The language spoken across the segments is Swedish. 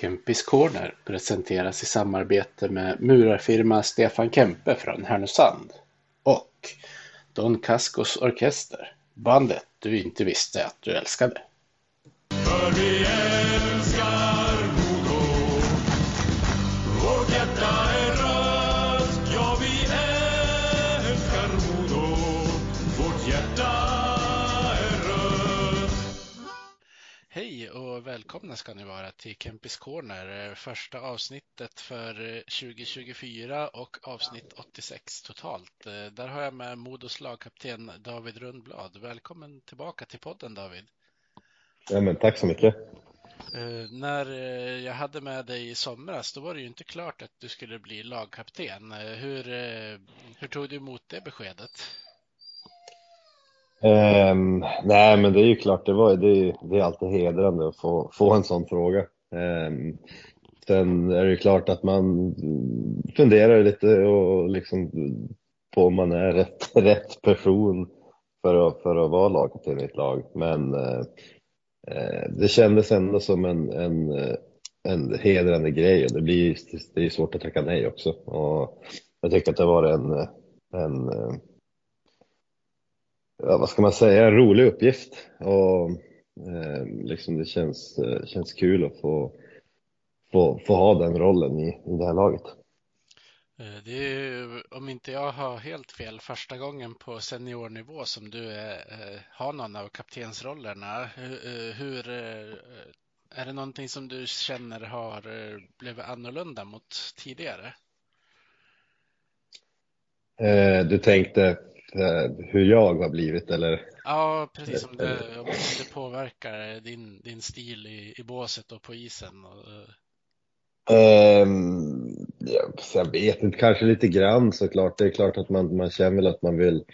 Kempis Corner presenteras i samarbete med murarfirma Stefan Kempe från Härnösand och Don Cascos Orkester, bandet du inte visste att du älskade. Välkomna ska ni vara till Kempis Corner, första avsnittet för 2024 och avsnitt 86 totalt. Där har jag med Modos lagkapten David Rundblad. Välkommen tillbaka till podden David. Ja, men tack så mycket. Eh, när eh, jag hade med dig i somras, då var det ju inte klart att du skulle bli lagkapten. Eh, hur, eh, hur tog du emot det beskedet? Um, nej, men det är ju klart, det, var, det, är, det är alltid hedrande att få, få en sån fråga. Um, sen är det ju klart att man funderar lite och liksom på om man är rätt, rätt person för att, för att vara lagkapten i ett lag. Men uh, det kändes ändå som en, en, eh, en hedrande grej och det blir det är svårt att tacka nej också. Och jag tycker att det var en, en ja, vad ska man säga, en rolig uppgift. Och eh, liksom det känns, eh, känns kul att få, få, få ha den rollen i, i det här laget. Eh, Det är ju, om inte jag har helt fel, första gången på seniornivå som du är, eh, har någon av kaptensrollerna. Hur, hur är det någonting som du känner har blivit annorlunda mot tidigare? Du tänkte hur jag har blivit eller? Ja, precis som det, om det påverkar din, din stil i, i båset och på isen. Och, eh, så jag vet inte, kanske lite grann såklart. Det är klart att man, man känner väl att man vill,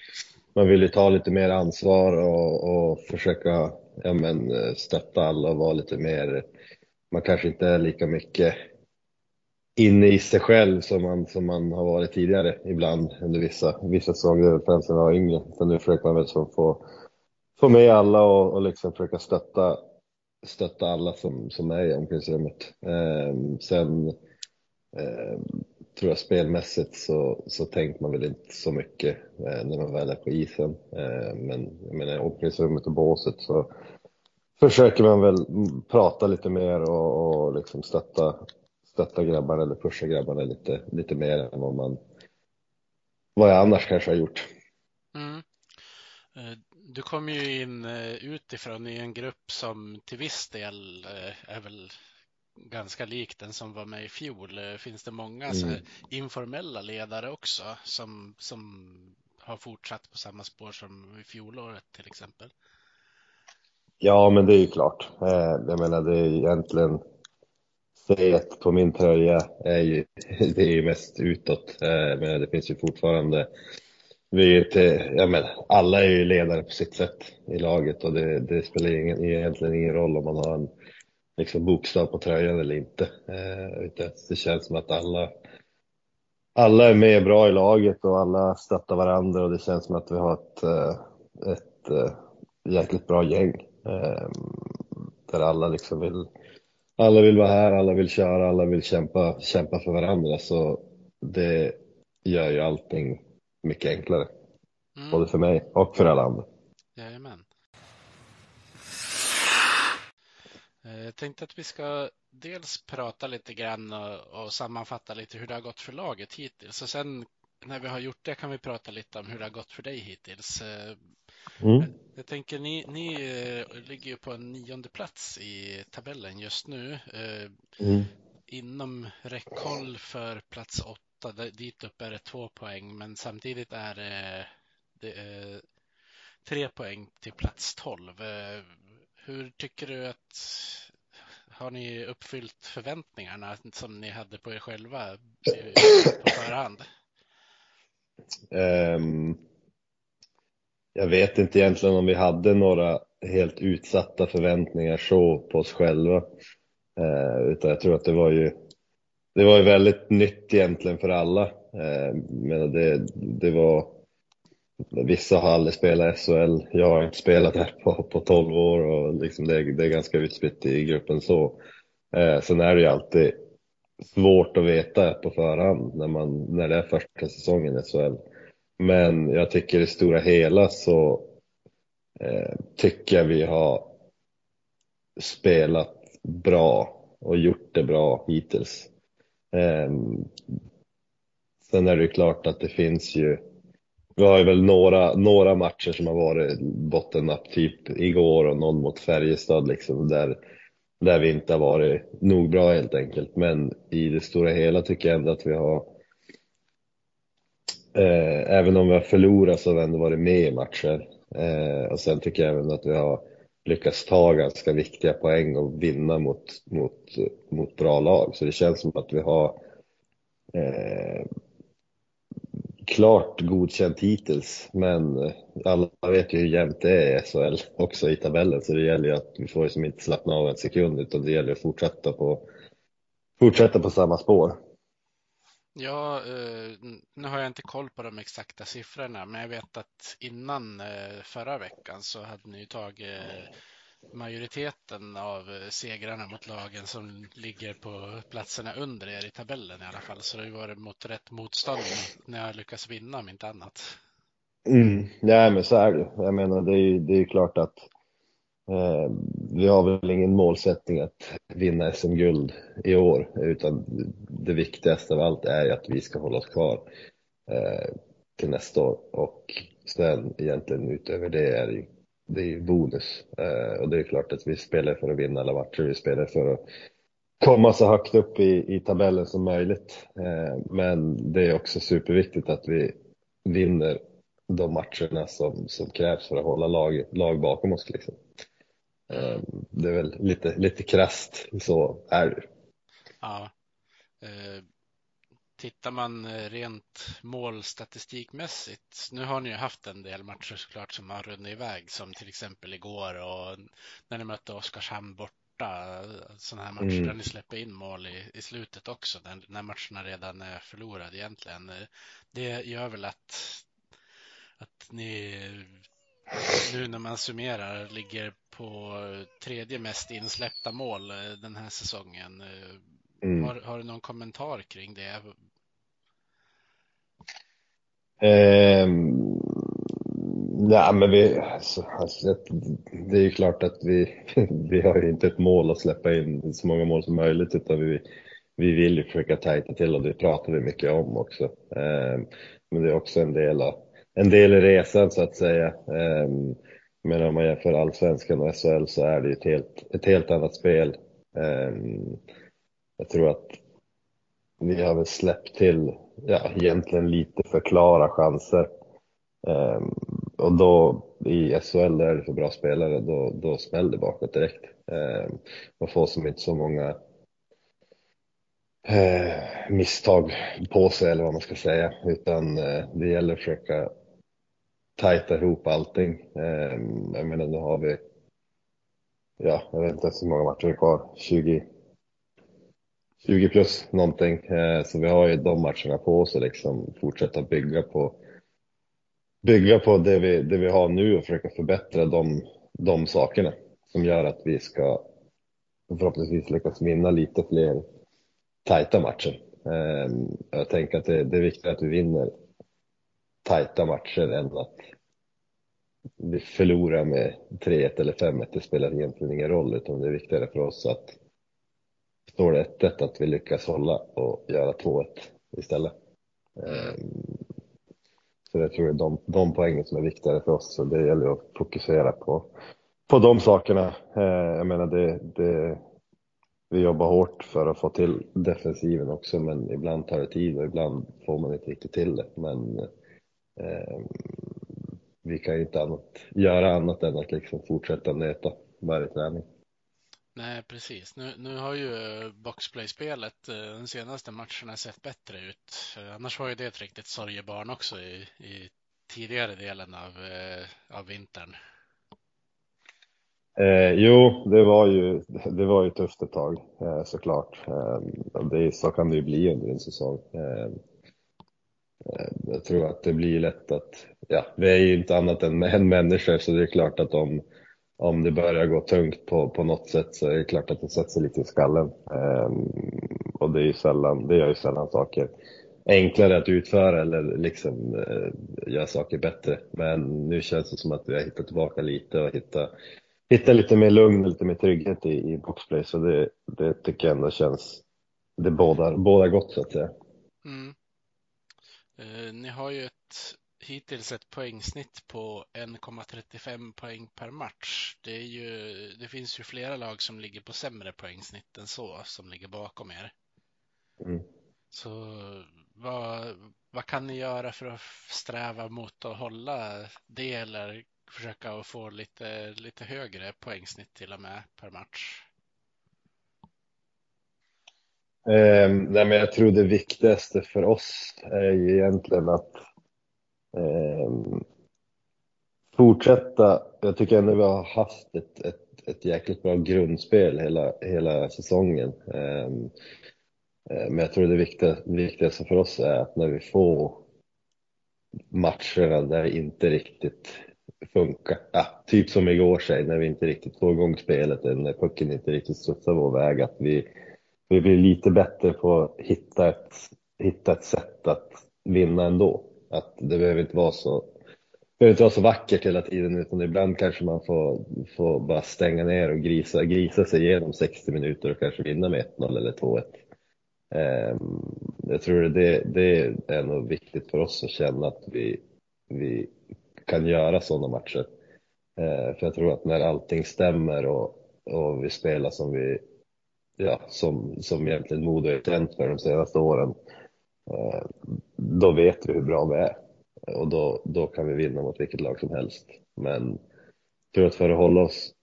man vill ju ta lite mer ansvar och, och försöka ja, men, eh, stötta alla och vara lite mer, man kanske inte är lika mycket inne i sig själv som man, som man har varit tidigare ibland under vissa, vissa säsonger, främst när man var yngre. Så nu försöker man väl så få, få med alla och, och liksom försöka stötta, stötta alla som, som är i omklädningsrummet. Ehm, sen ehm, tror jag spelmässigt så, så tänker man väl inte så mycket eh, när man väl är på isen. Ehm, men jag menar omklädningsrummet och båset så försöker man väl prata lite mer och, och liksom stötta, stötta grabbarna eller pusha grabbarna lite, lite mer än vad man vad jag annars kanske har gjort. Mm. Eh, Du kom ju in eh, utifrån i en grupp som till viss del eh, är väl ganska lik den som var med i fjol. Finns det många här informella ledare också som, som har fortsatt på samma spår som i fjolåret till exempel? Ja, men det är ju klart. Jag menar, det är egentligen fet på min tröja är ju, det är ju mest utåt. Eh, Men det finns ju fortfarande, vi är till, jag menar, alla är ju ledare på sitt sätt i laget och det, det spelar ingen, egentligen ingen roll om man har en liksom, bokstav på tröjan eller inte. Eh, det känns som att alla, alla är med bra i laget och alla stöttar varandra och det känns som att vi har ett, eh, ett jäkligt bra gäng. Där alla liksom vill alla vill vara här, alla vill köra, alla vill kämpa, kämpa för varandra. Så det gör ju allting mycket enklare. Mm. Både för mig och för alla andra. Jajamän. Eh, Jag tänkte att vi ska dels prata lite grann och, och sammanfatta lite hur det har gått för laget hittills. Och sen när vi har gjort det kan vi prata lite om hur det har gått för dig hittills. Eh, Mm. Jag tänker ni, ni eh, ligger ju på en nionde plats i tabellen just nu. eh, Mm. Inom räckhåll för plats åtta. Där- Dit upp är det två poäng, men samtidigt är det, det är tre poäng till plats tolv. Eh, Hur tycker du att har ni uppfyllt förväntningarna som ni hade på er själva eh, på förhand? Ehm, jag vet inte egentligen om vi hade några helt utsatta förväntningar så på oss själva. Eh, utan jag tror att det var ju det var ju väldigt nytt egentligen för alla. Eh, men det, det var Vissa har aldrig spelat SHL. Jag har inte spelat här på, på 12 år och liksom det, är- det är ganska utspritt i gruppen så. Eh, sen är det ju alltid svårt att veta på förhand när, man, när det är första säsongen i SHL. Men jag tycker i stora hela så eh, tycker jag vi har spelat bra och gjort det bra hittills. Eh, sen är det ju klart att det finns ju vi har ju väl några, några matcher som har varit bottennapp, typ igår och någon mot Färjestad liksom, där, där vi inte har varit nog bra helt enkelt. Men i det stora hela tycker jag ändå att vi har, eh, även om vi har förlorat så har vi ändå varit med i matcher. Eh, och sen tycker jag även att vi har lyckats ta ganska viktiga poäng och vinna mot, mot, mot bra lag. Så det känns som att vi har eh, klart godkänt hittills, men eh, alla vet ju hur jämnt det är i SHL också i tabellen, så det gäller ju att vi får liksom inte slappna av en sekund, utan det gäller att fortsätta på, fortsätta på samma spår. Ja, eh, nu har jag inte koll på de exakta siffrorna, men jag vet att innan eh, förra veckan så hade ni tagit eh, majoriteten av segrarna mot lagen som ligger på platserna under er i tabellen i alla fall. Så det har ju varit mot rätt motstånd när jag lyckas vinna om inte annat. Mm, nej men så är det Jag menar det är, det är klart att Eh, vi har väl ingen målsättning att vinna SM-guld i år utan det viktigaste av allt är att vi ska hålla oss kvar eh, till nästa år och sen egentligen utöver det är det ju det är ju bonus. Eh, och det är klart att vi spelar för att vinna alla matcher. Vi spelar för att komma så högt upp i, i tabellen som möjligt. Men det är också superviktigt att vi vinner de matcherna som, som krävs för att hålla lag, lag bakom oss. Liksom. Eh, det är väl lite, lite krasst, så är det. Ja. Eh, Tittar man eh, rent målstatistikmässigt, nu har ni ju haft en del matcher såklart som har runnit iväg, som till exempel igår och när ni mötte Oskarshamn borta, sådana här matcher mm. där ni släpper in mål i, i slutet också, när, när matcherna redan är förlorade egentligen. Det gör väl att, att ni nu när man summerar ligger på tredje mest insläppta mål eh, den här säsongen. Mm. Har, har, du någon kommentar kring det? Eh, nej, men vi, alltså, alltså, det är ju klart att vi, vi har ju inte ett mål att släppa in så många mål som möjligt utan vi, vi vill ju försöka tajta till och det pratar vi mycket om också. Eh, men det är också en del, av, en del i resan så att säga. Ehm, men om man jämför allsvenskan och SHL så är det ett helt, ett helt annat spel. Ehm, jag tror att vi har väl släppt till ja, egentligen lite för klara chanser. Ehm, och då i SHL där är det för bra spelare, då, då smäller det bakåt direkt. Man får som inte så många eh, misstag på sig eller vad man ska säga, utan eh, det gäller att försöka tajta ihop allting. Eh, jag menar, nu har vi, ja, jag vet inte hur många matcher vi har kvar, 20, 20 plus någonting. Eh, så vi har ju de matcherna på oss att liksom fortsätta bygga på bygga på det vi, det vi har nu och försöka förbättra de, de sakerna som gör att vi ska förhoppningsvis lyckas vinna lite fler tajta matcher. Eh, jag tänker att det, det är viktigt att vi vinner tajta matcher än att vi förlorar med 3-1 eller 5-1. Det spelar egentligen ingen roll utan det är viktigare för oss att står det 1-1 att vi lyckas hålla och göra 2-1 istället. Ehm, så jag tror det är de, de poängen som är viktigare för oss, så det gäller att fokusera på, på de sakerna. Ehm, jag menar, det, det, vi jobbar hårt för att få till defensiven också, men ibland tar det tid och ibland får man inte riktigt till det. Men eh, vi kan ju inte annat, göra annat än att liksom fortsätta nöta varje träning. Nej, precis. Nu, nu har ju boxplay-spelet eh, de senaste matcherna sett bättre ut. Annars var ju det ett riktigt sorgebarn också i, i tidigare delen av, eh, av vintern. Eh, jo, det var ju det var ju tufft ett tag eh, såklart. Eh, det, så kan det ju bli under en säsong. Eh, eh, Eh, jag tror att det blir lätt att, ja, vi är ju inte annat än, än människor så det är klart att om om det börjar gå tungt på, på något sätt så är det klart att det sätter sig lite i skallen. Um, och det är ju sällan, det gör ju sällan saker enklare att utföra eller liksom uh, göra saker bättre. Men nu känns det som att vi har hittat tillbaka lite och hittat, hitta lite mer lugn och lite mer trygghet i, i boxplay. Så det, det tycker jag ändå känns, det bådar, bådar gott så att säga. Mm. Uh, ni har ju ett hittills ett poängsnitt på 1,35 poäng per match. Det, ju, det finns ju flera lag som ligger på sämre poängsnitt än så, som ligger bakom er. Mm. Så vad, vad kan ni göra för att sträva mot att hålla det eller försöka att få lite, lite högre poängsnitt till och med per match? Eh, nej, men jag tror det viktigaste för oss är ju egentligen att eh, fortsätta. Jag tycker ändå vi har haft ett, ett, ett jäkligt bra grundspel hela, hela säsongen. Ehm, eh, men jag tror det viktiga, viktigaste för oss är att när vi får matcherna där det inte riktigt funkar, ja, typ som igår säg, när vi inte riktigt får igång spelet när pucken inte riktigt studsar vår väg, att vi, vi blir lite bättre på att hitta ett, hitta ett sätt att vinna ändå. Att det behöver inte vara så behöver inte vara så vackert hela tiden utan ibland kanske man får, får bara stänga ner och grisa, grisa sig igenom 60 minuter och kanske vinna med 1-0 eller 2-1. Ehm, jag tror det, det är nog viktigt för oss att känna att vi, vi kan göra sådana matcher. Ehm, för jag tror att när allting stämmer och, och vi spelar som vi, ja, som, som egentligen Modo är känt för de senaste åren, Eh, då vet vi hur bra vi är och då, då kan vi vinna mot vilket lag som helst. Men jag tror att för att hålla oss,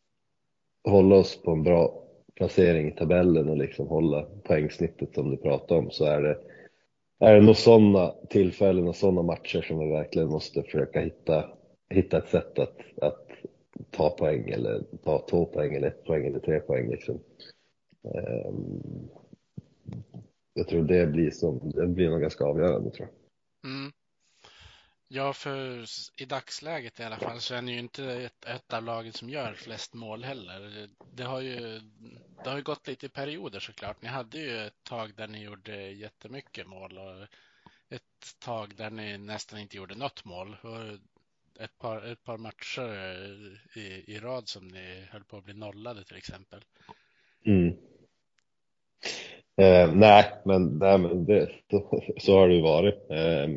hålla oss på en bra placering i tabellen och liksom hålla poängsnittet som du pratar om så är det, är det nog sådana tillfällen och sådana matcher som vi verkligen måste försöka hitta, hitta ett sätt att, att ta poäng eller ta två poäng eller ett poäng eller tre poäng. Liksom. Um, jag tror det blir, som, det blir nog ganska avgörande tror jag. Mm. Ja, för i dagsläget i alla fall så är ni ju inte ett, ett av lagen som gör flest mål heller. Det har ju det har ju gått lite i perioder såklart. Ni hade ju ett tag där ni gjorde jättemycket mål och ett tag där ni nästan inte gjorde något mål. Och ett par, ett par matcher i, i rad som ni höll på att bli nollade till exempel. Mm. Eh, nej, men, nej, men det, så, har det ju varit. Eh,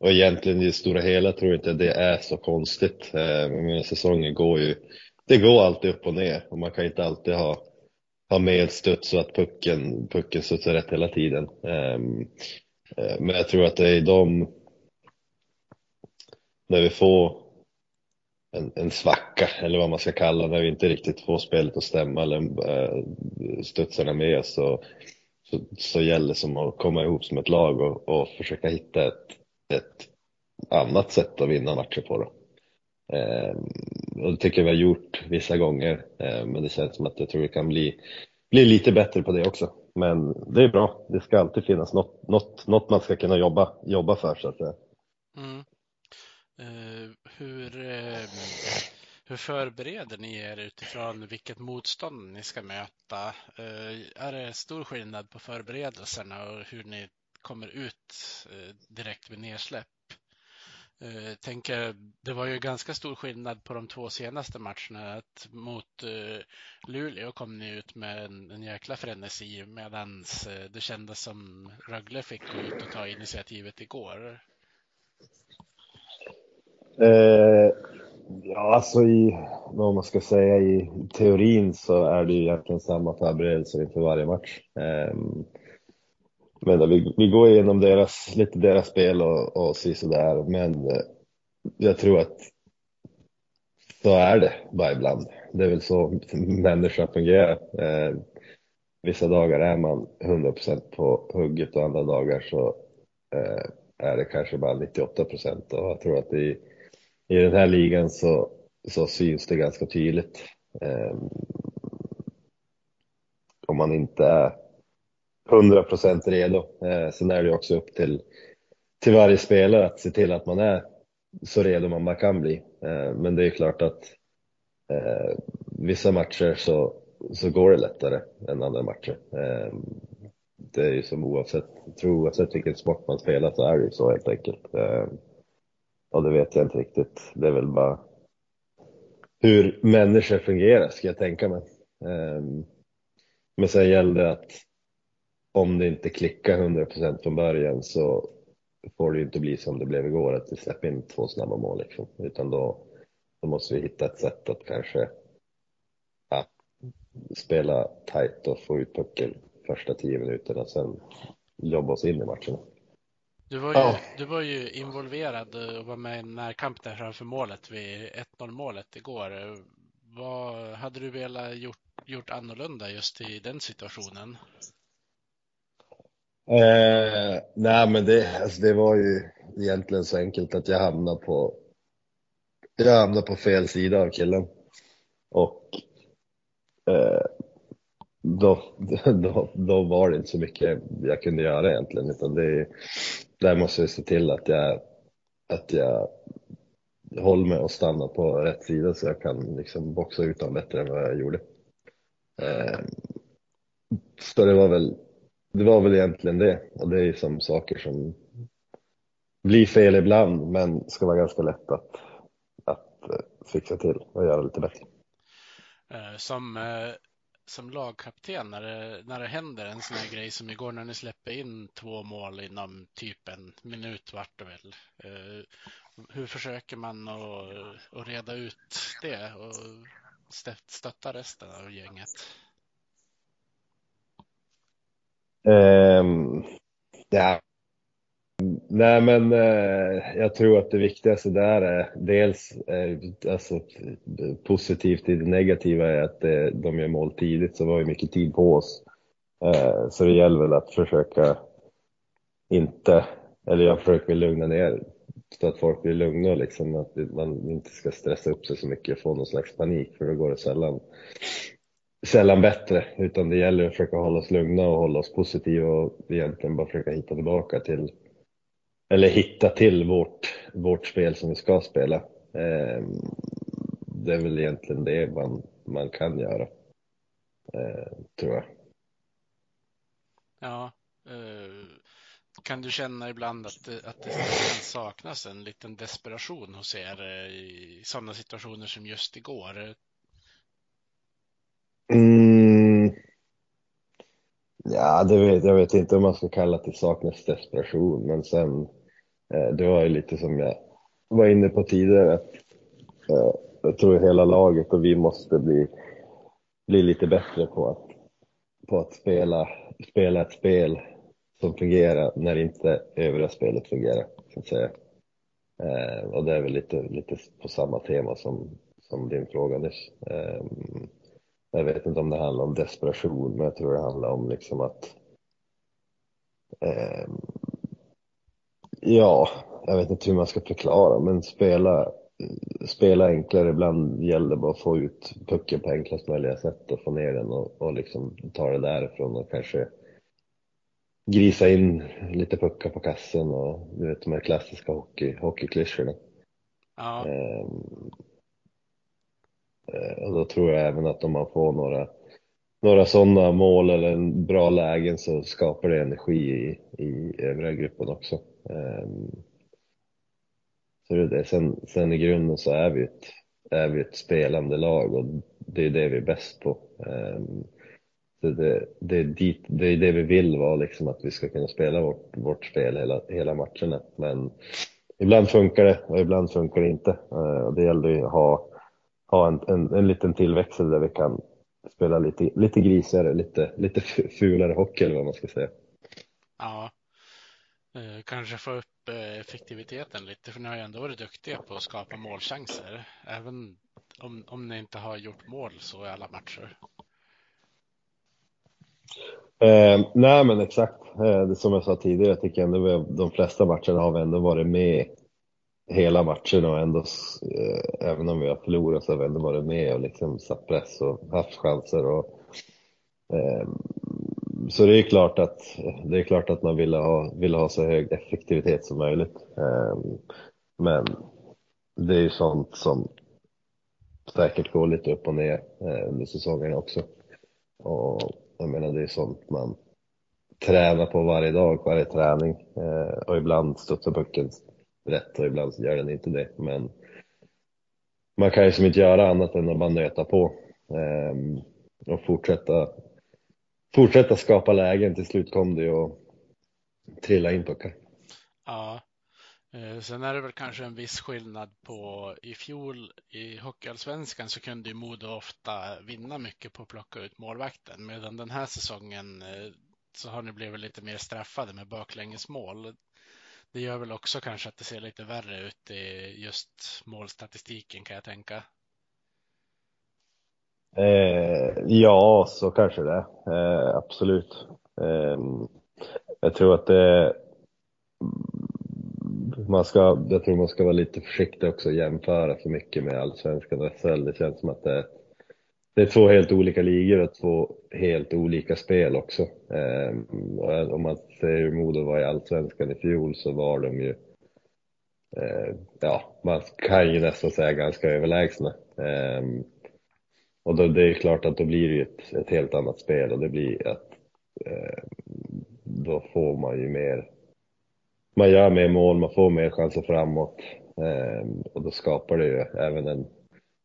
och egentligen i det stora hela tror jag inte det är så konstigt. Eh, men säsongen går ju, det går alltid upp och ner och man kan inte alltid ha, ha medstuds så att pucken, pucken studsar rätt hela tiden. Ehm, eh, men jag tror att det är de, när vi får en, en svacka eller vad man ska kalla när vi inte riktigt får spelet att stämma eller eh, studsarna med oss så så, så gäller det som att komma ihop som ett lag och, och försöka hitta ett, ett annat sätt att vinna matcher på. Då. Eh, och det tycker jag vi har gjort vissa gånger, eh, men det känns som att jag tror vi kan bli, bli lite bättre på det också. Men det är bra, det ska alltid finnas något, något, något man ska kunna jobba, jobba för så att säga. Mm. Eh, hur, ehm, hur förbereder ni er utifrån vilket motstånd ni ska möta? Eh, är det stor skillnad på förberedelserna och hur ni kommer ut eh, direkt vid nedsläpp? Eh, tänker, det var ju ganska stor skillnad på de två senaste matcherna. Att mot Luleå kom ni ut med en, en jäkla frenesi medan det kändes som Rögle fick gå ut och ta initiativet igår. Eh, Ja, alltså i, vad man ska säga, i teorin så är det ju egentligen samma förberedelser inför varje match. Ehm, men vi, vi går igenom deras, lite deras spel och, och sådär, men eh, jag tror att så är det bara ibland. Det är väl så människan fungerar. Ehm, vissa dagar är man 100% på hugget och andra dagar så eh, är det kanske bara 98 procent och jag tror att det i den här ligan så, så syns det ganska tydligt. Eh, om man inte är 100 procent redo. Eh, sen är det också upp till, till varje spelare att se till att man är så redo man kan bli. Eh, men det är klart att eh, vissa matcher så, så går det lättare än andra matcher. Eh, det är ju som oavsett, jag tror oavsett vilken sport man spelar så är det ju så helt enkelt. Ehm, Ja, och det vet jag inte riktigt. Det är väl bara hur människor fungerar ska jag tänka mig. Ehm, men sen gäller det att om det inte klickar 100% från början så får det ju inte bli som det blev igår, att vi släpper in två snabba mål liksom. Utan då, då måste vi hitta ett sätt att kanske ja, spela tajt och få ut pucken första tio minuterna, sen jobba oss in i matcherna. Du var, ju, Ja. du var ju involverad och var med i en närkamp där framför målet vid 1-0 målet igår. Vad hade du velat gjort, gjort annorlunda just i den situationen? Eh, nej men det, alltså det var ju egentligen så enkelt att jag hamnade på jag hamnade på fel sida av killen och eh, då, då, då var det inte så mycket jag kunde göra egentligen utan det, där måste jag se till att jag, att jag håller mig och stannar på rätt sida så jag kan liksom boxa ut dem bättre än vad jag gjorde. Eh, så det var väl det var väl egentligen det. Och det är ju som saker som blir fel ibland, men ska vara ganska lätt att, att eh, fixa till och göra lite bättre. Eh, som, eh, som lagkapten, när det, när det händer en sån här grej som igår när ni släpper in två mål inom typ en minut vart det väl. Eh, hur försöker man att, att reda ut det och stötta resten av gänget? Ehm, um, ja. Nej men eh, jag tror att det viktigaste där är dels eh, alltså, positivt i det negativa är att eh, de gör mål tidigt så vi har ju mycket tid på oss. Eh, så det gäller väl att försöka inte, eller jag försöker lugna ner så att folk blir lugna och liksom att man inte ska stressa upp sig så mycket och få någon slags panik för då går det sällan sällan bättre, utan det gäller att försöka hålla oss lugna och hålla oss positiva och egentligen bara försöka hitta tillbaka till, eller hitta till vårt, vårt spel som vi ska spela. Eh, det är väl egentligen det man, man kan göra, eh, tror jag. Ja, eh, kan du känna ibland att det, att det saknas en liten desperation hos er eh, i sådana situationer som just igår? Mm. Ja, det vet, jag vet inte om man ska kalla det saknas desperation, men sen, Eh, det var ju lite som jag var inne på tidigare, att eh, jag tror hela laget och vi måste bli, bli lite bättre på att, på att spela, spela ett spel som fungerar när inte övriga spelet fungerar, så att säga. Eh, och det är väl lite, lite på samma tema som, som din fråga nyss. Jag vet inte om det handlar om desperation, men jag tror det handlar om liksom att Ja, jag vet inte hur man ska förklara, men spela, spela enklare. Ibland gäller det bara att få ut pucken på enklast möjliga sätt och få ner den och, och liksom ta det därifrån och kanske grisa in lite puckar på kassen och du vet de här klassiska hockey, hockeyklyschorna. Ja, eh, Och då tror jag även att om man får några, några sådana mål eller en bra lägen så skapar det energi i, i övriga gruppen också. Ehm, så det är det. Sen, sen i grunden så är vi ett, är vi ett spelande lag och det är det vi är bäst på. Ehm, så det, det, är dit, det är det vi vill vara, liksom att vi ska kunna spela vårt, vårt spel hela, hela matcherna. Men ibland funkar det och ibland funkar det inte. Ehm, och det gäller ju att ha, ha en, en, en liten tillväxel där vi kan spela lite, lite grisigare, lite, lite fulare hockey eller vad man ska säga. ja. Eh, Kanske få upp eh, effektiviteten lite, för ni har ju ändå varit duktiga på att skapa målchanser. Även om, om ni inte har gjort mål så i alla matcher. Eh, nej men exakt, eh, som jag sa tidigare, jag tycker ändå vi, de flesta matcherna har vi ändå varit med hela matchen och ändå, eh, även om vi har förlorat så har vi ändå varit med och liksom satt press och haft chanser och eh, så det är klart att det är klart att man vill ha, vill ha så hög effektivitet som möjligt. Ehm, men det är ju sånt som säkert går lite upp och ner eh, under säsongen också. Och jag menar, det är sånt man tränar på varje dag, varje träning. Eh, och ibland studsar pucken rätt och ibland gör den inte det. Men man kan ju som inte göra annat än att bara nöta på ehm, och fortsätta, fortsätta skapa lägen. Till slut kom det och trilla in puckar. Ja, eh, sen är det väl kanske en viss skillnad på i fjol i Hockeyallsvenskan så kunde ju Modo ofta vinna mycket på att plocka ut målvakten medan den här säsongen eh, så har ni blivit lite mer straffade med baklängesmål. Det gör väl också kanske att det ser lite värre ut i just målstatistiken kan jag tänka. Eh, ja, så kanske det eh, absolut. Eh, jag tror att det man ska, jag tror man ska vara lite försiktig också och jämföra för mycket med allsvenskan och SHL. Det känns som att det är, det är två helt olika ligor och två helt olika spel också. Eh, om man ser hur Modo var i allsvenskan i fjol så var de ju, eh, ja, man kan ju nästan säga ganska överlägsna. Ehm, och då, det är klart att då blir det ju ett, ett helt annat spel och det blir att eh, då får man ju mer man gör mer mål, man får mer chanser framåt eh, och då skapar det ju även en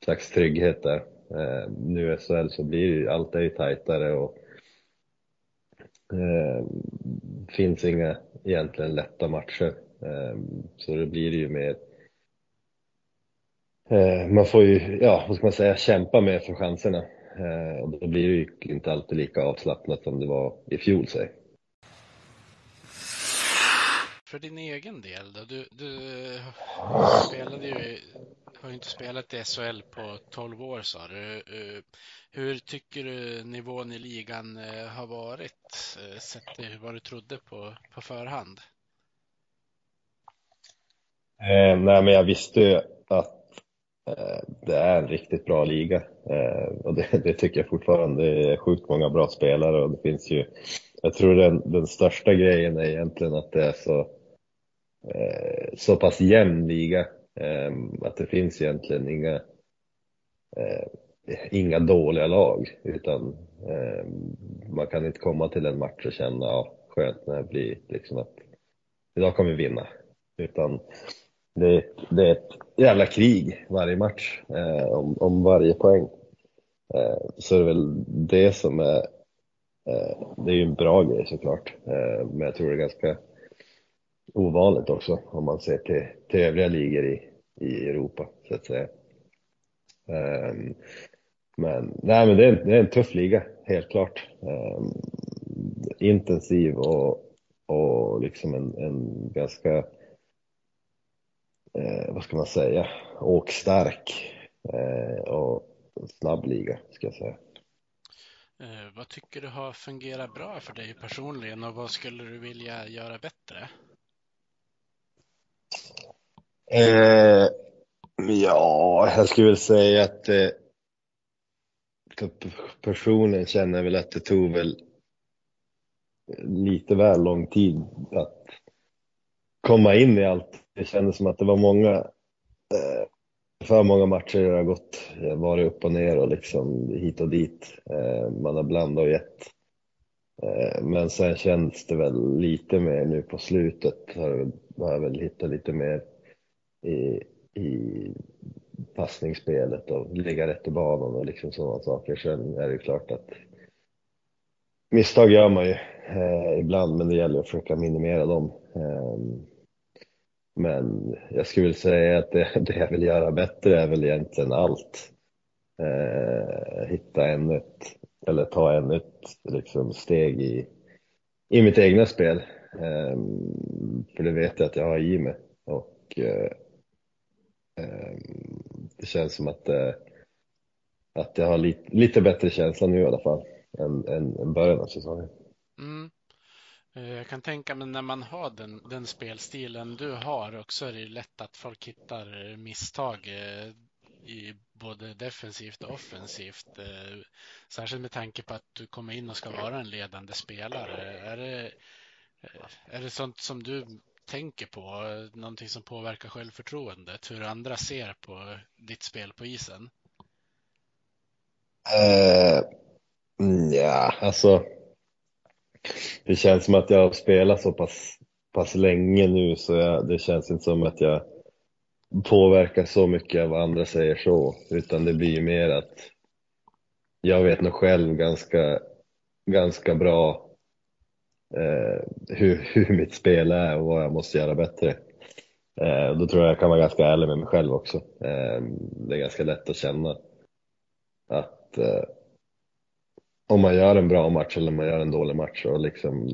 slags trygghet där. Eh, nu i SHL så blir ju allt är ju tajtare och eh, finns inga egentligen lätta matcher. Eh, så det blir ju mer eh, man får ju, ja vad ska man säga, kämpa mer för chanserna. Eh, och då blir det ju inte alltid lika avslappnat som det var i fjol säg för din egen del då? Du, du spelade ju, har ju inte spelat i SHL på 12 år sa du. Eh, hur tycker du nivån i ligan eh, har varit eh, sett till vad du trodde på, på förhand? Eh, nej, men jag visste ju att Eh, det är en riktigt bra liga. Eh, och det, det, tycker jag fortfarande. Det är sjukt många bra spelare och det finns ju jag tror den, den största grejen är egentligen att det är så eh, så pass jämn liga. Ehm, att det finns egentligen inga, inga dåliga lag utan ehm, man kan inte komma till en match och känna ja, skönt när det blir liksom att idag kommer vi vinna. Utan det, det är ett jävla krig varje match eh, om, om varje poäng. Eh, så det är väl det som är, eh, det är ju en bra grej såklart, eh, men jag tror det är ganska ovanligt också om man ser till, till övriga ligor i, i Europa så att säga. Um, men, nej, men det, är, det är en tuff liga, helt klart. Um, intensiv och, och liksom en, en ganska, eh, vad ska man säga, åkstark eh, och snabb liga, ska jag säga. Eh, vad tycker du har fungerat bra för dig personligen och vad skulle du vilja göra bättre? Eh, ja, jag skulle väl säga att eh, personen känner väl att det tog väl lite väl lång tid att komma in i allt. Det kändes som att det var många, eh, för många matcher det har gått, eh, varit upp och ner och liksom hit och dit. Eh, man har blandat och gett. Men sen känns det väl lite mer nu på slutet har jag väl hittat lite mer i, i passningsspelet och ligga rätt i banan och liksom sådana saker. Sen är det klart att misstag gör man ju eh, ibland, men det gäller att försöka minimera dem. Eh, men jag skulle vilja säga att det, det jag vill göra bättre är väl egentligen allt. Eh, hitta ännu ett, eller ta ännu ett liksom, steg i, i mitt egna spel. Eh, för det vet jag att jag har i mig. Och eh, ehm, det känns som att, eh, att jag har lite, lite bättre känsla nu i alla fall än, än, än början av säsongen. Eh, jag kan tänka mig när man har den, den spelstilen du har också är det lätt att folk hittar eh, misstag eh, i både defensivt och offensivt. Särskilt med tanke på att du kommer in och ska vara en ledande spelare. Är det, är det sånt som du tänker på, någonting som påverkar självförtroendet, hur andra ser på ditt spel på isen? Uh, ja, alltså. Det känns som att jag har spelat så pass, pass länge nu så jag, det känns inte som att jag påverkas så mycket av vad andra säger så, utan det blir mer att jag vet nog själv ganska, ganska bra eh, hur, hur mitt spel är och vad jag måste göra bättre. Eh, då tror jag jag kan vara ganska ärlig med mig själv också. Eh, det är ganska lätt att känna att eh, om man gör en bra match eller om man gör en dålig match och liksom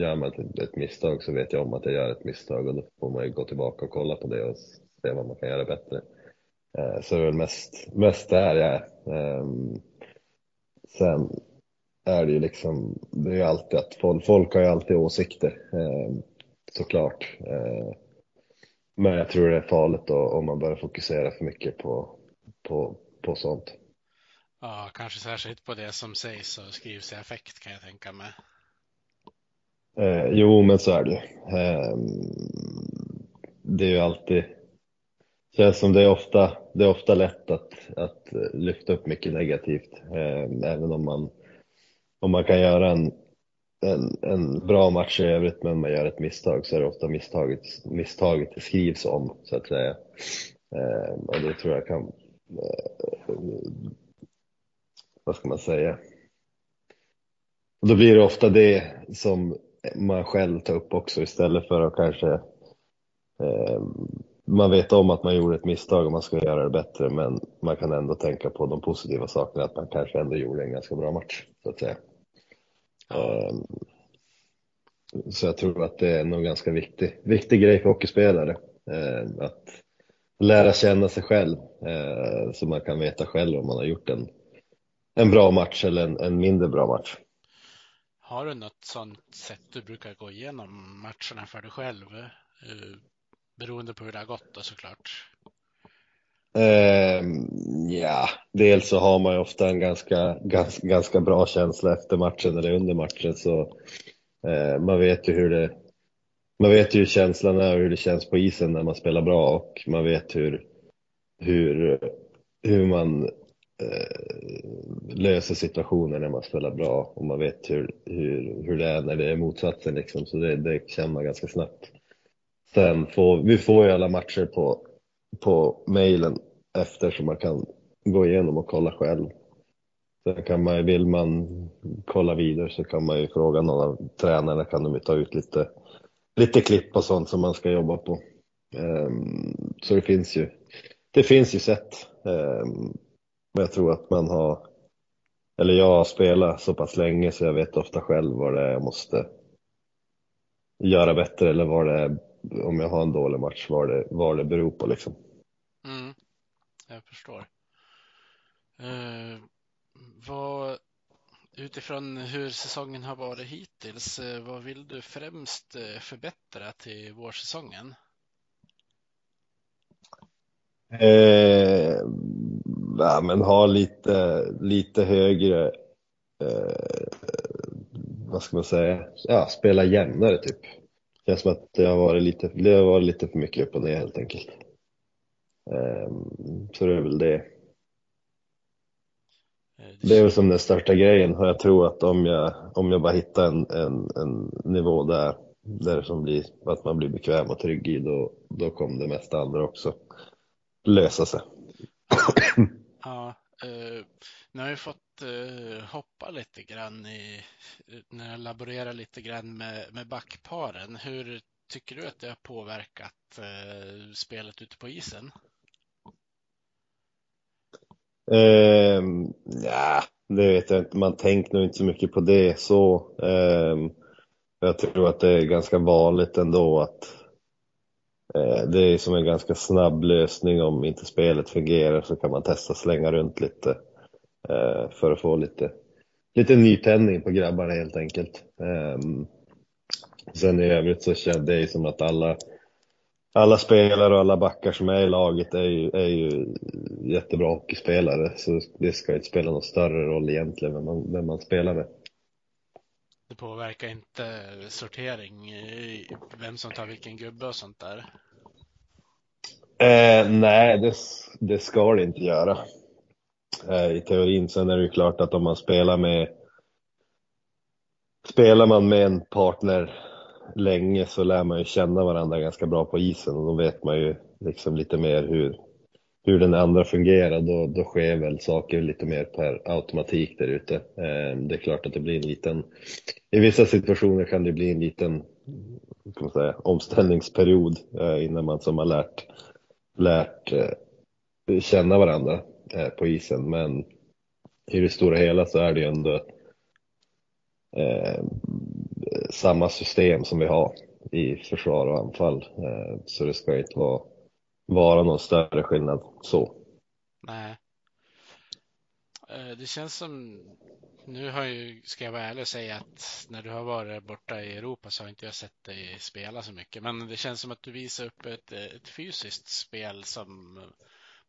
gör man ett, ett misstag så vet jag om att jag gör ett misstag och då får man ju gå tillbaka och kolla på det och se vad man kan göra bättre. Eh, så det är väl mest, mest där jag är. Ehm, sen är det ju liksom, det är ju alltid att folk, folk har ju alltid åsikter ehm, såklart. Eh, men jag tror det är farligt då, om man börjar fokusera för mycket på, på, på sånt. Ja, kanske särskilt på det som sägs och skrivs i affekt kan jag tänka mig. Eh, jo, men så är det. Eh, det är ju alltid, känns som det är ofta, det är ofta lätt att, att lyfta upp mycket negativt. Eh, även om man, om man kan göra en, en, en bra match i övrigt men man gör ett misstag så är det ofta misstaget, misstaget det skrivs om så att säga. Eh, och det tror jag kan eh, vad ska man säga? Och då blir det ofta det som man själv tar upp också istället för att kanske eh, man vet om att man gjorde ett misstag och man ska göra det bättre men man kan ändå tänka på de positiva sakerna att man kanske ändå gjorde en ganska bra match så att säga. Eh, så jag tror att det är nog ganska viktig, viktig grej för hockeyspelare eh, att lära känna sig själv eh, så man kan veta själv om man har gjort en en bra match eller en, en mindre bra match. Har du något sånt sätt du brukar gå igenom matcherna för dig själv? Eh, beroende på hur det har gått då såklart. Eh, ja, dels så har man ju ofta en ganska, ganska, ganska bra känsla efter matchen eller under matchen så eh, man vet ju hur det man vet ju hur känslan är och hur det känns på isen när man spelar bra och man vet hur, hur, hur man Eh, löser situationer när man spelar bra och man vet hur, hur, hur det är när det är motsatsen liksom. Så det, det känner man ganska snabbt. Sen får vi får ju alla matcher på, på mejlen efter så man kan gå igenom och kolla själv. Sen kan man, vill man kolla vidare så kan man ju fråga någon av tränarna kan de ta ut lite, lite klipp och sånt som man ska jobba på. Um, så det finns ju, det finns ju sätt. Um, men jag tror att man har, eller jag har spelat så pass länge så jag vet ofta själv vad det är jag måste göra bättre eller vad det är, om jag har en dålig match, vad det, vad det beror på liksom. Mm, jag förstår. Uh, vad, utifrån hur säsongen har varit hittills, uh, vad vill du främst uh, förbättra till vårsäsongen? Eh, ja, men ha lite, lite högre, eh, vad ska man säga, ja, spela jämnare typ. Det känns som att det har varit lite, det har varit lite för mycket upp och ner helt enkelt. Eh, så det är väl det. Det är väl som den största grejen och jag tror att om jag, om jag bara hittar en, en, en nivå där, där som blir, att man blir bekväm och trygg i, då, då kommer det mesta andra också lösa sig. Ja, eh, nu har jag fått eh, hoppa lite grann i, när jag laborerar lite grann med, med backparen. Hur tycker du att det har påverkat eh, spelet ute på isen? Eh, ja, det vet jag inte. Man tänker nog inte så mycket på det så. Eh, jag tror att det är ganska vanligt ändå att Eh, det är som en ganska snabb lösning om inte spelet fungerar så kan man testa slänga runt lite eh, för att få lite, lite nytändning på grabbarna helt enkelt. Ehm, sen i övrigt så kände jag som att alla, alla spelare och alla backar som är i laget är ju, är ju jättebra hockeyspelare så det ska inte spela någon större roll egentligen vem man, vem man spelar med. Det påverkar inte sortering, eh, vem som tar vilken gubbe och sånt där? Eh, nej, det, det ska det inte göra. eh, i teorin. Sen är det ju klart att om man spelar med Spelar man med en partner länge så lär man ju känna varandra ganska bra på isen och då vet man ju liksom lite mer hur, hur den andra fungerar. Då, då sker väl saker lite mer per automatik där ute. Eh, det är klart att det blir en liten, i vissa situationer kan det bli en liten kan man säga, omställningsperiod eh, innan man som har lärt, lärt eh, känna varandra eh, på isen. Men i det stora hela så är det ju ändå eh, samma system som vi har i försvar och anfall. Eh, så det ska inte vara, vara någon större skillnad så. Nej. Eh, det känns som, nu har ju, ska jag vara ärlig och säga att när du har varit borta i Europa så har inte jag sett dig spela så mycket. Men det känns som att du visar upp ett, ett fysiskt spel som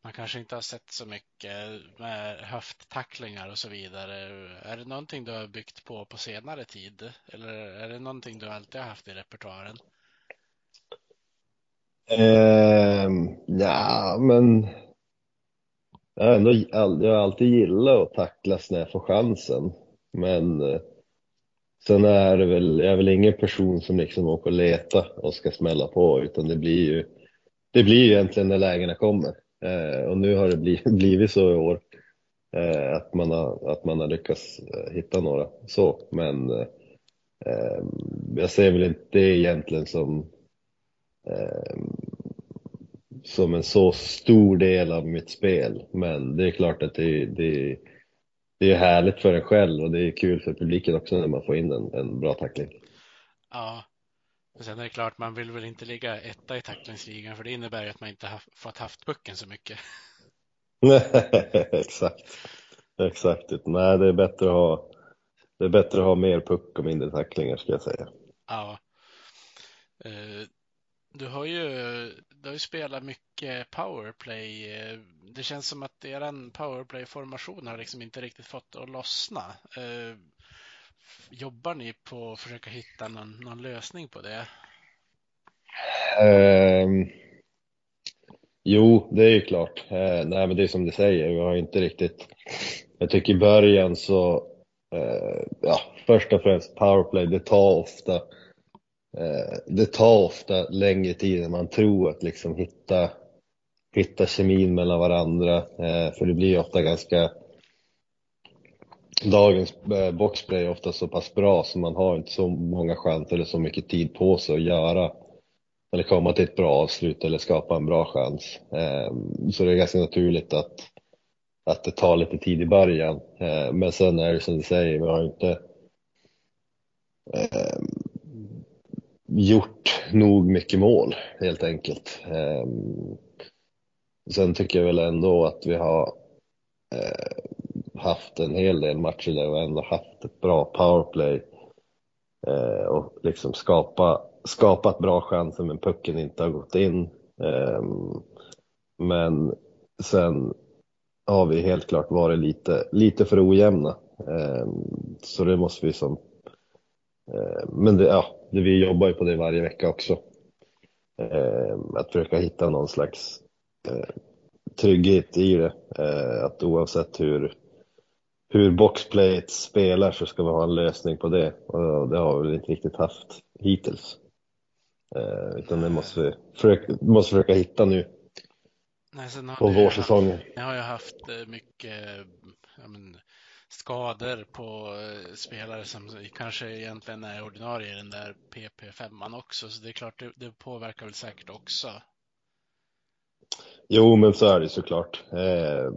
man kanske inte har sett så mycket med höfttacklingar och så vidare. Är det någonting du har byggt på på senare tid? Eller är det någonting du alltid har haft i repertoaren? Eh, ja, men jag har, ändå, jag har alltid gillat att tacklas när jag får chansen. Men eh, sen är det väl, jag är väl ingen person som liksom åker och letar och ska smälla på, utan det blir ju, det blir ju egentligen när lägena kommer. Eh, och nu har det blivit, blivit så i år eh, att, man har, att man har lyckats eh, hitta några så. Men eh, ehm, jag ser väl inte det egentligen som som en så stor del av mitt spel. Men det är klart att det, det, det är härligt för en själv och det är kul för publiken också när man får in en, en bra tackling. Ja, och sen är det klart, man vill väl inte ligga etta i tacklingsligan för det innebär ju att man inte har fått haft pucken så mycket. exakt, exakt. Nej, det är bättre att ha. Det är bättre att ha mer puck och mindre tacklingar ska jag säga. Ja. Du har ju, du har ju spelat mycket powerplay. Det känns som att er powerplay-formation har liksom inte riktigt fått att lossna. Eh, jobbar ni på att försöka hitta någon, någon lösning på det? Um, jo, det är ju klart. Uh, nej, men det är som du säger, vi har inte riktigt... Jag tycker i början så, uh, ja, först och främst powerplay, det tar ofta uh, Eh, det tar ofta längre tid än man tror att liksom hitta, hitta kemin mellan varandra. Eh, för det blir ofta ganska dagens eh, boxplay är ofta så pass bra så man har inte så många chanser eller så mycket tid på sig att göra eller komma till ett bra avslut eller skapa en bra chans. Ehm, så det är ganska naturligt att, att det tar lite tid i början. Eh, men sen är det som du säger, vi har inte ehm, gjort nog mycket mål helt enkelt. Ehm, sen tycker jag väl ändå att vi har eh, haft en hel del matcher där vi ändå haft ett bra powerplay eh, och liksom skapa, skapat bra chanser men pucken inte har gått in. Eh, men sen har vi helt klart varit lite, lite för ojämna. Ehm, så det måste vi som eh, men det, ja, vi jobbar ju på det varje vecka också. Eh, att försöka hitta någon slags eh, trygghet i det. Att oavsett hur, hur boxplayet spelar så ska vi ha en lösning på det och det har vi inte riktigt haft hittills. Eh, utan det måste vi försöka, måste försöka hitta nu Nej, sen har på vårsäsongen. Jag har ju haft eh, mycket men, skador på eh, spelare som kanske egentligen är ordinarie i den där PP5 också, så det är klart det, det påverkar väl säkert också. Jo, men så är det såklart. Eh,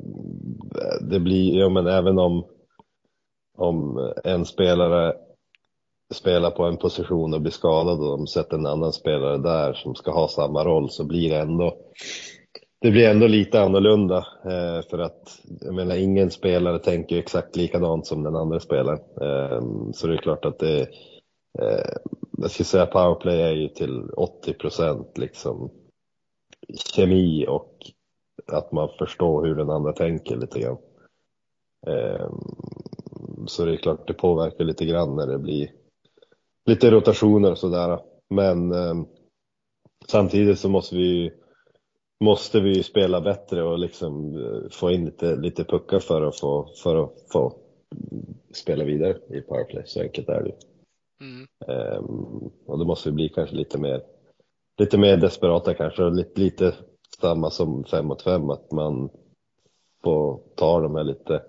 det blir, ja men även om, om en spelare spelar på en position och blir skadad och de sätter en annan spelare där som ska ha samma roll så blir det ändå det blir ändå lite annorlunda eh, för att jag menar ingen spelare tänker exakt likadant som den andra spelaren. Eh, så det är klart att det eh, jag skulle säga powerplay är ju till 80 procent liksom kemi och att man förstår hur den andra tänker lite grann. Ehm, så det är klart det påverkar lite grann när det blir lite rotationer och sådär. Men ehm, samtidigt så måste vi måste vi ju spela bättre och liksom eh, få in lite, lite puckar för att få, för att få spela vidare i powerplay. Så enkelt är det Mm. um, Och då måste vi bli kanske lite mer, lite mer desperata kanske och lite, lite samma som fem mot fem att man får ta de här lite,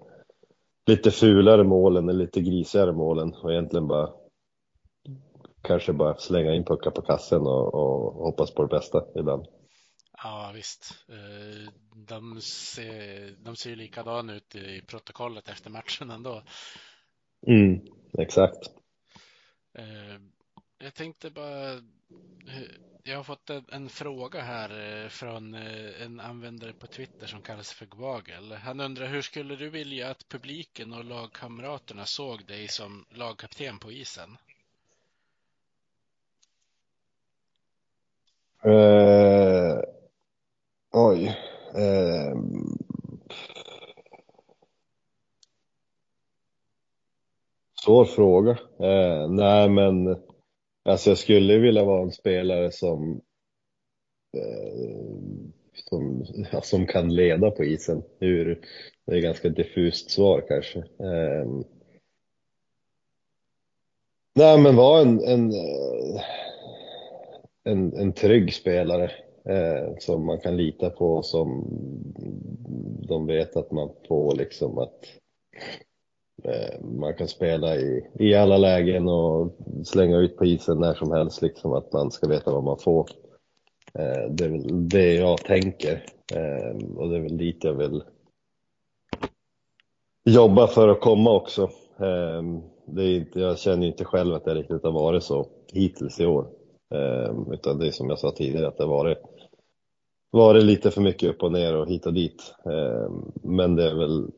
lite fulare målen eller lite grisigare målen och egentligen bara kanske bara slänga in puckar på kassen och, och hoppas på det bästa ibland. Ja, visst. Eh, De ser, de ser ju likadana ut i protokollet efter matchen ändå. Mm, exakt. Eh, Jag tänkte bara, eh, jag har fått en, fråga här från en användare på Twitter som kallas för Gwagel. Han undrar hur skulle du vilja att publiken och lagkamraterna såg dig som lagkapten på isen? Eh, oj. Eh, svår fråga. Eh, nej, men alltså jag skulle vilja vara en spelare som eh, som, ja, som kan leda på isen. Hur, det är ett ganska diffust svar kanske. Eh, nej, men vara en, en, eh, en, en trygg spelare eh, som man kan lita på, som de vet att man får liksom att eh, man kan spela i, i alla lägen och slänga ut på isen när som helst, liksom att man ska veta vad man får. Eh, det är väl det jag tänker eh, och det är väl dit jag vill jobba för att komma också. Eh, det är inte, jag känner inte själv att det riktigt har varit så hittills i år. Eh, utan det är som jag sa tidigare att det har varit, varit lite för mycket upp och ner och hit och dit. Eh, men det är väl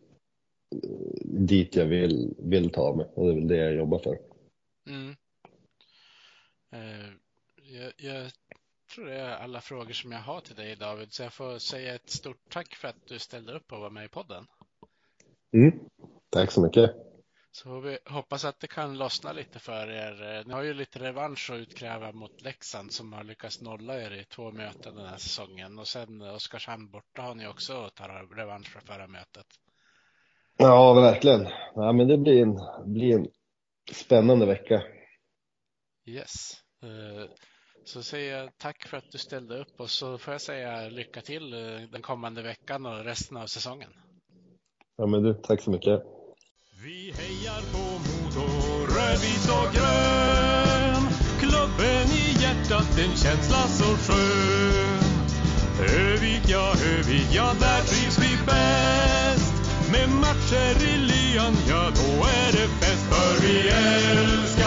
dit jag vill, vill ta mig och det är väl det jag jobbar för. Mm. Eh, Jag, jag tror det är alla frågor som jag har till dig David, så jag får säga ett stort tack för att du ställde upp och var med i podden. Mm. Tack så mycket. Så vi hoppas att det kan lossna lite för er. Ni har ju lite revansch att utkräva mot Leksand som har lyckats nolla er i två möten den här säsongen. Och sen Oskarshamn borta har ni också att ta revansch för förra mötet. Ja, verkligen. Ja, men det blir en, blir en spännande vecka. Yes. Eh, Så säger jag tack för att du ställde upp och så får jag säga lycka till eh, den kommande veckan och resten av säsongen. Ja, men du, tack så mycket. Vi hejar på Modo, rödvit och grön. Klubben i hjärtat, en känsla så skön. Övik, ja, Övik, ja, där trivs vi bäst. Med matcher i lyan, ja, då är det fest. För vi älskar